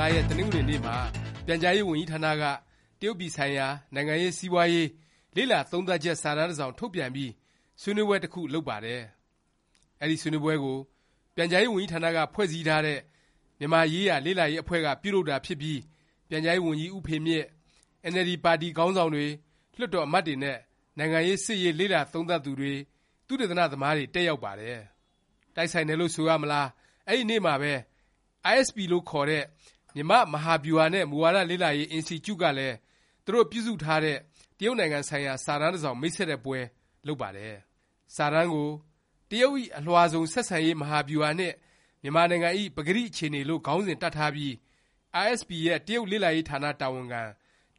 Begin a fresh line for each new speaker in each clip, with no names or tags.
၅ရက်တနင်္ဂနွေနေ့မှာ ပြန်ကြားရေးဝန်ကြီးဌာနက တရုတ်ပြည်ဆိုင်ရာ နိုင်ငံရေး၊စီးပွားရေး လေ့လာသုံးသပ်ချက် စာတမ်း တစ်စောင် ထုတ်ပြန်ပြီး ဆွေးနွေးပွဲ တစ်ခု လုပ်ပါတယ်။အဲဒီ ဆွေးနွေးပွဲကို ပြန်ကြားရေးဝန်ကြီးဌာနက ဖွဲ့စည်းထားတဲ့ မြန်မာရေးရာ လေ့လာရေး အဖွဲ့က ပြုလုပ်တာဖြစ်ပြီး ပြန်ကြားရေးဝန်ကြီး ဦးဖေမြင့်၊အင်န်အယ်လ်ဒီ ပါတီ ခေါင်းဆောင်တွေ၊လွှတ်တော်အမတ်တွေနဲ့ နိုင်ငံရေး၊စစ်ရေး လေ့လာသုံးသပ်သူတွေ၊သုတေသန သမားတွေ တက်ရောက်ပါတယ်။တိုက်ဆိုင်တယ်လို့ ဆိုရမလား၊အဲဒီနေ့မှာပဲ iSP လို့ခေါ်တဲ့ မြန်မာ့မဟာဗျူဟာနဲ့မူဝါဒလေ့လာရေး အင်စတီကျုကလည်း သူတို့ ပြုစုထားတဲ့ တရုတ်နိုင်ငံဆိုင်ရာ စာတမ်းတစ်စောင် မိတ်ဆက်တဲ့ပွဲ လုပ်ပါတယ်။စာတမ်းကို“တရုတ်ဇ။်အလွှာစုံ ဆက်ဆံရေး မဟာဗျူဟာနှင့် မြန်မာနိုင်ငံဇ။်ပကတိ အခြေအနေ”လို့ ခေါင်းစဉ်တပ်ထားပြီး iSP ရဲ့ တရုတ်လေ့လာရေးဌာန တာဝန်ခံ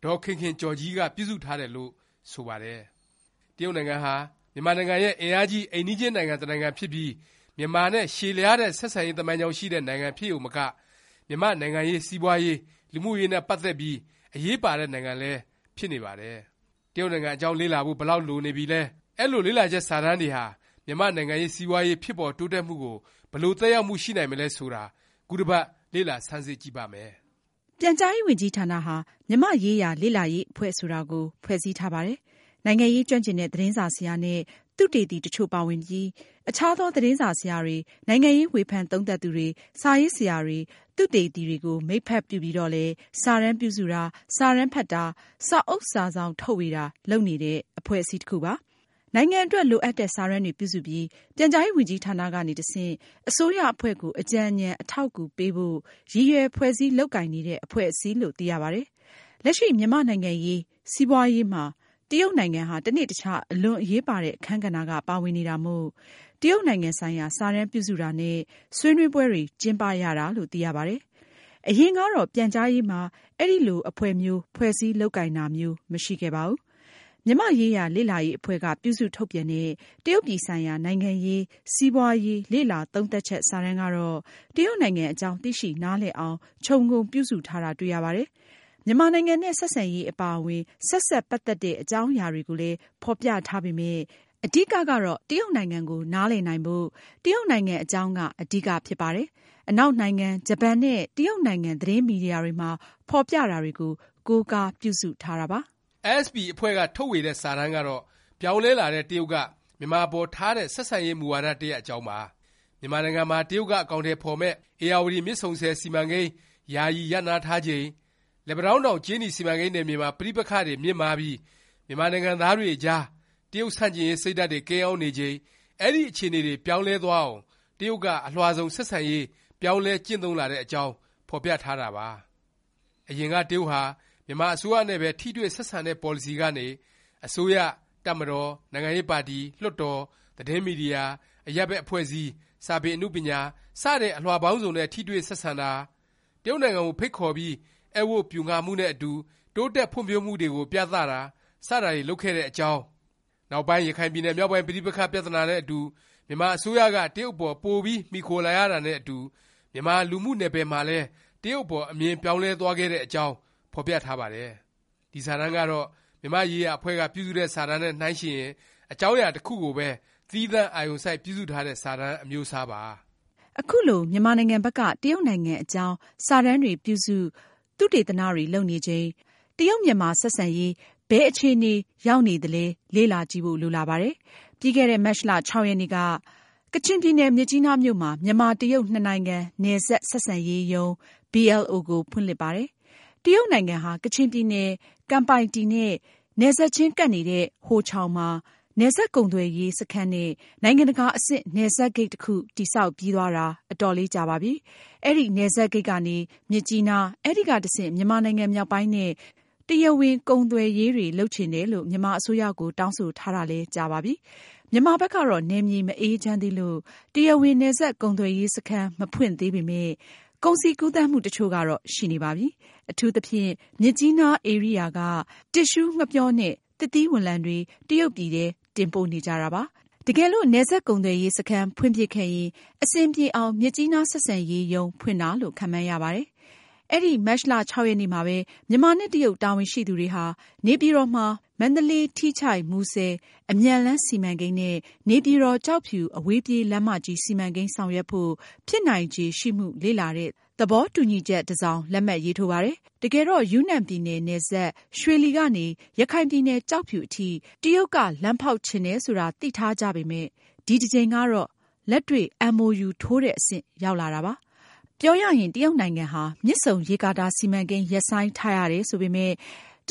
ဒေါ်ခင်ခင်ကျော်ကြီးက ပြုစုထားတယ်လို့ ဆိုပါတယ်။တရုတ်နိုင်ငံဟာ မြန်မာနိုင်ငံရဲ့ အင်အားကြီး အိမ်နီးချင်းနိုင်ငံ တစ်နိုင်ငံဖြစ်ပြီး မြန်မာနဲ့ ရှည်လျားတဲ့ ဆက်ဆံရေး သမိုင်းကြောင်းရှိတဲ့ နိုင်ငံဖြစ်ရုံမက မြန်မာ့နိုင်ငံရေး၊စီးပွားရေး၊လူမှုရေးနဲ့ ပတ်သက်ပြီး အရေးပါတဲ့ နိုင်ငံလည်း ဖြစ်နေပါတယ်။တရုတ်နိုင်ငံအကြောင်း လေ့လာဖို့ ဘယ်လောက် လိုနေပြီလဲ၊အဲလို လေ့လာချက် စာတမ်းတွေဟာ မြန်မာ့နိုင်ငံရေး၊စီးပွားရေး ဖြစ်ပေါ်တိုးတက်မှုကို ဘယ်လို သက်ရောက်မှု ရှိနိုင်မလဲ ဆိုတာ ခုတစ်ပတ် လေ့လာ ဆန်းစစ်ကြည့်ပါမယ်။
ပြန်ကြားရေးဝန်ကြီးဌာနဟာ မြန်မာ့ရေးရာ လေ့လာရေး အဖွဲ့ဆိုတာကို ဖွဲ့စည်းထားပါတယ်။ နိုင်ငံရေးကျွမ်းကျင်တဲ့ သတင်းစာဆရာနဲ့ သုတေသီတစ်ချို့ပါဝင်ပြီး အခြားသော သတင်းစာဆရာတွေ၊နိုင်ငံရေး ဝေဖန်သုံးသပ်သူတွေ၊စာရေးဆရာတွေ၊သုတေသီတွေကို မိတ်ဖက်ပြုပြီးတော့လည်း စာတမ်းပြုစုတာ၊စာတမ်းဖတ်တာ၊စာအုပ်စာစောင်ထုတ်ဝေတာ လုပ်နေတဲ့ အဖွဲ့အစည်းတစ်ခုပါ။နိုင်ငံအတွက် လိုအပ်တဲ့ စာတမ်းတွေပြုစုပြီး ပြန်ကြားရေးဝန်ကြီးဌာနကနေ တဆင့် အစိုးရအဖွဲ့ကို အကြံဉာဏ် အထောက်အကူပေးဖို့ ရည်ရွယ်ဖွဲ့စည်းလုပ်ကိုင်နေတဲ့ အဖွဲ့အစည်းလို့ သိရပါတယ်။လက်ရှိ မြန်မာ့နိုင်ငံရေး၊စီးပွားရေးမှာ တရုတ်နိုင်ငံဟာတစ်နေ့တစ်ခြား အလွန်အရေးပါတဲ့ အခန်းကဏ္ဍက ပါဝင်နေတာမို့ တရုတ်နိုင်ငံဆိုင်ရာ စာတမ်းပြုစုတာနဲ့ ဆွေးနွေးပွဲတွေ ကျင်းပရတာလို့ သိရပါတယ်။အရင်ကတော့ ပြန်ကြားရေးမှာ အဲလိုအဖွဲ့မျိုး ဖွဲ့စည်းလုပ်ကိုင်တာမျိုး မရှိခဲ့ပါဘူး။မြန်မာ့ရေးရာလေ့လာရေးအဖွဲ့က ပြုစုထုတ်ပြန်တဲ့ တရုတ်ပြည်ဆိုင်ရာ နိုင်ငံရေး၊စီးပွားရေး လေ့လာသုံးသပ်ချက် စာတမ်းကတော့ တရုတ်နိုင်ငံအကြောင်း သိရှိနားလည်အောင် ခြုံငုံပြုစုထားတာ တွေ့ရပါတယ်။ မြန်မာနိုင်ငံနဲ့ဆက်ဆံရေးအပါအဝင် ဆက်စပ်ပတ်သက်တဲ့ အကြောင်းအရာတွေကိုလည်း ဖော်ပြထားပေမယ့် အဓိကကတော့ တရုတ်နိုင်ငံကို နားလည်နိုင်ဖို့ တရုတ်နိုင်ငံအကြောင်းက အဓိကဖြစ်ပါတယ်။အနောက်နိုင်ငံ၊ဂျပန်နဲ့ တရုတ်နိုင်ငံ သတင်းမီဒီယာတွေမှာ ဖော်ပြတာတွေကို ကိုးကားပြုစုထားတာပါ။
iSP အဖွဲ့က ထုတ်ဝေတဲ့ စာတမ်းကတော့ ပြောင်းလဲလာတဲ့ တရုတ်က မြန်မာအပေါ် ထားတဲ့ ဆက်ဆံရေး မူဝါဒ တစ်ရပ်အကြောင်းပါ။မြန်မာနိုင်ငံမှာ တရုတ်က အကောင်အထည် ဖော်မယ့် ဧရာဝတီ မြစ်ဆုံဆည် စီမံကိန်း ယာယီရပ်နားထားချိန်၊ လက်ပန်းတောင်းတောင်ကြေးနီစီမံကိန်းနယ်မြေမှာ ပဋိပက္ခတွေ မြင့်မားပြီး မြန်မာနိုင်ငံသားတွေအကြား တရုတ်ဆန့်ကျင်ရေး စိတ်ဓာတ်တွေ ကိန်းအောင်းနေချိန် အဲဒီ အခြေအနေတွေ ပြောင်းလဲသွားအောင် တရုတ်က အလွှာစုံ ဆက်ဆံရေး ပြောင်းလဲ ကျင့်သုံးလာတဲ့အကြောင်း ဖော်ပြထားတာပါ။အရင်က တရုတ်ဟာ မြန်မာအစိုးရနဲ့ပဲ ထိတွေ့ဆက်ဆံတဲ့ ပေါ်လစီကနေ အစိုးရ၊တပ်မတော်၊နိုင်ငံရေးပါတီ၊လွှတ်တော်၊သတင်းမီဒီယာ၊အရပ်ဘက် အဖွဲ့အစည်း၊စာပေအနုပညာ စတဲ့ အလွှာပေါင်းစုံနဲ့ ထိတွေ့ဆက်ဆံတာ၊တရုတ်နိုင်ငံကို ဖိတ်ခေါ်ပြီး ဧည့်ဝတ်ပျူငှားမှုနဲ့အတူ တိုးတက်ဖွံ့ဖြိုးမှုတွေကို ပြသတာ စတာတွေ လုပ်ခဲ့တဲ့အကြောင်း၊နောက်ပိုင်း ရခိုင်ပြည်နယ် မြောက်ပိုင်း ပဋိပက္ခ ပြသနာနဲ့အတူ မြန်မာအစိုးရက တရုတ်အပေါ် ပိုပြီး မှီခိုလာရတာနဲ့အတူ မြန်မာ လူမှုနယ်ပယ်မှာလည်း တရုတ်အပေါ် အမြင်ပြောင်းလဲသွားခဲ့တဲ့အကြောင်း ဖော်ပြထားပါတယ်။ဒီစာတမ်းကတော့ မြန်မာ့ရေးရာအဖွဲ့က ပြုစုတဲ့ စာတမ်းနဲ့ နှိုင်းယှဉ်ရင် အကြောင်းအရာ တစ်ခုကိုပဲ သီးသန့် အာရုံစိုက် ပြုစုထားတဲ့ စာတမ်း အမျိုးအစားပါ။
အခုလို မြန်မာနိုင်ငံဘက်က တရုတ်နိုင်ငံအကြောင်း စာတမ်းတွေ ပြုစု၊ သုတေသနတွေ လုပ်နေချိန် တရုတ်-မြန်မာ ဆက်ဆံရေး ဘယ်အခြေအနေ ရောက်နေသလဲ လေ့လာကြည့်ဖို့ လိုလာပါတယ်။ပြီးခဲ့တဲ့ မတ်လ၆ရက်နေ့က ကချင်ပြည်နယ် မြစ်ကြီးနားမြို့မှာ မြန်မာ-တရုတ် နှစ်နိုင်ငံ နယ်စပ်ဆက်ဆံရေးရုံး BLO ကို ဖွင့်လှစ်ပါတယ်။တရုတ်နိုင်ငံဟာ ကချင်ပြည်နယ်ကမ်ပိုင်တီနဲ့ နယ်စပ်ချင်းကပ်နေတဲ့ ဟိုချောင်မှာ နယ်စပ်ကုန်သွယ်ရေးစခန်းနဲ့ နိုင်ငံတကာအဆင့် နယ်စပ်ဂိတ်တစ်ခု တည်ဆောက်ပြီးသွားတာ အတော်လေးကြာပါပြီ။အဲဒီနယ်စပ်ဂိတ်ကနေ မြစ်ကြီးနား၊အဲဒီကတဆင့် မြန်မာနိုင်ငံမြောက်ပိုင်းနဲ့ တရားဝင် ကုန်သွယ်ရေးတွေ လုပ်ချင်တယ်လို့ မြန်မာအစိုးရကို တောင်းဆိုထားတာလည်း ကြာပါပြီ။မြန်မာဘက်ကတော့ နယ်မြေ မအေးချမ်းသေးလို့ တရားဝင် နယ်စပ်ကုန်သွယ်ရေးစခန်း မဖွင့်သေးပေမယ့် ကုန်စည်ကူးသန်းမှု တစ်ချို့ကတော့ ရှိနေပါပြီ။အထူးသဖြင့် မြစ်ကြီးနား ဧရိယာက တစ်သျှူးငှက်ပျောနဲ့ သစ်သီးဝလံတွေ တရုတ်ပြည်ထဲ တင်ပို့နေကြတာပါ။တကယ်လို့နယ်စပ်ကုန်သွယ်ရေးစခန်းဖွင့်ဖြစ်ခဲ့ရင်အဆင်ပြေအောင်မြစ်ကြီးနားဆက်ဆံရေးရုံးဖွင့်တာလို့ခန့်မှန်းရပါတယ်။ အဲဒီ မတ်လ ၆ ရက်နေ့မှာပဲ မြန်မာနဲ့ တရုတ် တာဝန်ရှိသူတွေဟာ နေပြည်တော်မှာ မန္တလေး-ထီးချိုင့်-မူဆယ် အမြန်လမ်းစီမံကိန်းနဲ့ နေပြည်တော်-ကျောက်ဖြူ အဝေးပြေးလမ်းမကြီး စီမံကိန်း ဆောင်ရွက်ဖို့ ဖြစ်နိုင်ခြေရှိမှု လေ့လာတဲ့ သဘောတူညီချက် တစ်စောင် လက်မှတ်ရေးထိုးပါတယ်။တကယ်တော့ ယူနန်ပြည်နယ် နယ်စပ် ရွှေလီကနေ ရခိုင်ပြည်နယ် ကျောက်ဖြူအထိ တရုတ်က လမ်းဖေါက်ချင်တယ်ဆိုတာ သိထားကြပေမယ့် ဒီတစ်ကြိမ်ကတော့ လက်တွေ့ MoU ထိုးတဲ့အဆင့် ရောက်လာတာပါ။ ပြောရရင် တရုတ်နိုင်ငံဟာ မြစ်ဆုံရေကာတာ စီမံကိန်း ရပ်ဆိုင်းထားရတယ် ဆိုပေမယ့်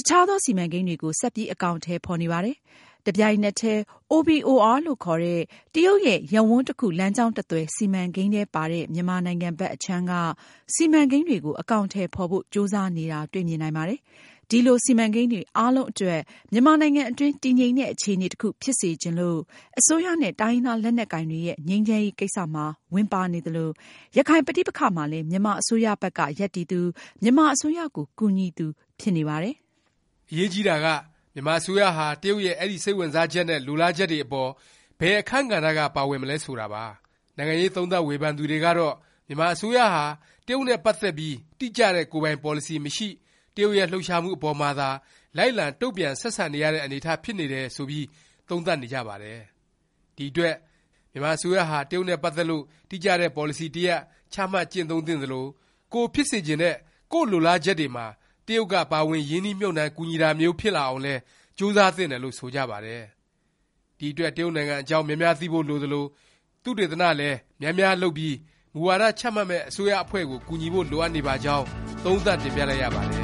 အခြားသော စီမံကိန်းတွေကို ဆက်ပြီး အကောင်အထည် ဖော်နေပါတယ်။တစ်ပြိုင်နက်တည်း OBOR လို့ခေါ်တဲ့ တရုတ်ရဲ့ ရပ်ဝန်းတစ်ခု လမ်းကြောင်းတစ်သွယ် စီမံကိန်းထဲပါတဲ့ မြန်မာနိုင်ငံဘက်အခြမ်းက စီမံကိန်းတွေကို အကောင်အထည် ဖော်ဖို့ ကြိုးစားနေတာ တွေ့မြင်နိုင်ပါတယ်။ ဒီလို စီမံကိန်းတွေအားလုံးအတွက် မြန်မာနိုင်ငံအတွင်း တည်ငြိမ်တဲ့ အခြေအနေတစ်ခု ဖြစ်စေချင်လို့ အစိုးရနဲ့ တိုင်းရင်းသားလက်နက်ကိုင်တွေရဲ့ ငြိမ်းချမ်းရေးကိစ္စမှာ ဝင်ပါနေသလို၊ရခိုင်ပဋိပက္ခမှာလည်း မြန်မာအစိုးရဘက်က ရပ်တည်သူ၊မြန်မာအစိုးရကို ကူညီသူ ဖြစ်နေပါတယ်။
အရေးကြီးတာက မြန်မာအစိုးရဟာ တရုတ်ရဲ့ အဲဒီ စိတ်ဝင်စားချက်နဲ့ လိုလားချက်တွေအပေါ် ဘယ်အခန်းကဏ္ဍက ပါဝင်မလဲ ဆိုတာပါ။နိုင်ငံရေး သုံးသပ်ဝေဖန်သူတွေကတော့ မြန်မာအစိုးရဟာ တရုတ်နဲ့ ပတ်သက်ပြီး တိကျတဲ့ ကိုယ်ပိုင်ပေါ်လစီ မရှိ၊ တရုတ်ရဲ့ လှုပ်ရှားမှုအပေါ်မှာသာ လိုက်လံ တုန့်ပြန် ဆက်ဆံနေရတဲ့ အနေအထား ဖြစ်နေတယ် ဆိုပြီး သုံးသပ်နေကြပါတယ်။ဒီအတွက် မြန်မာအစိုးရဟာ တရုတ်နဲ့ ပတ်သက်လို့ တိကျတဲ့ ပေါ်လစီ တစ်ရပ် ချမှတ်ကျင့်သုံးသင့်သလို၊ကိုယ်ဖြစ်စေချင်တဲ့ ကိုယ့်လိုလားချက်တွေမှာ တရုတ်က ပါဝင် ရင်းနှီးမြှုပ်နှံ ကူညီတာမျိုး ဖြစ်လာအောင်လည်း ကြိုးစားသင့်တယ်လို့ ဆိုကြပါတယ်။ဒီအတွက် တရုတ်နိုင်ငံအကြောင်း များများသိဖို့ လိုသလို၊သုတေသနလည်း များများလုပ်ပြီး မူဝါဒ ချမှတ်မယ့် အစိုးရအဖွဲ့ကို ကူညီဖို့ လိုအပ်နေပါကြောင်း သုံးသပ်တင်ပြလိုက်ရပါတယ်။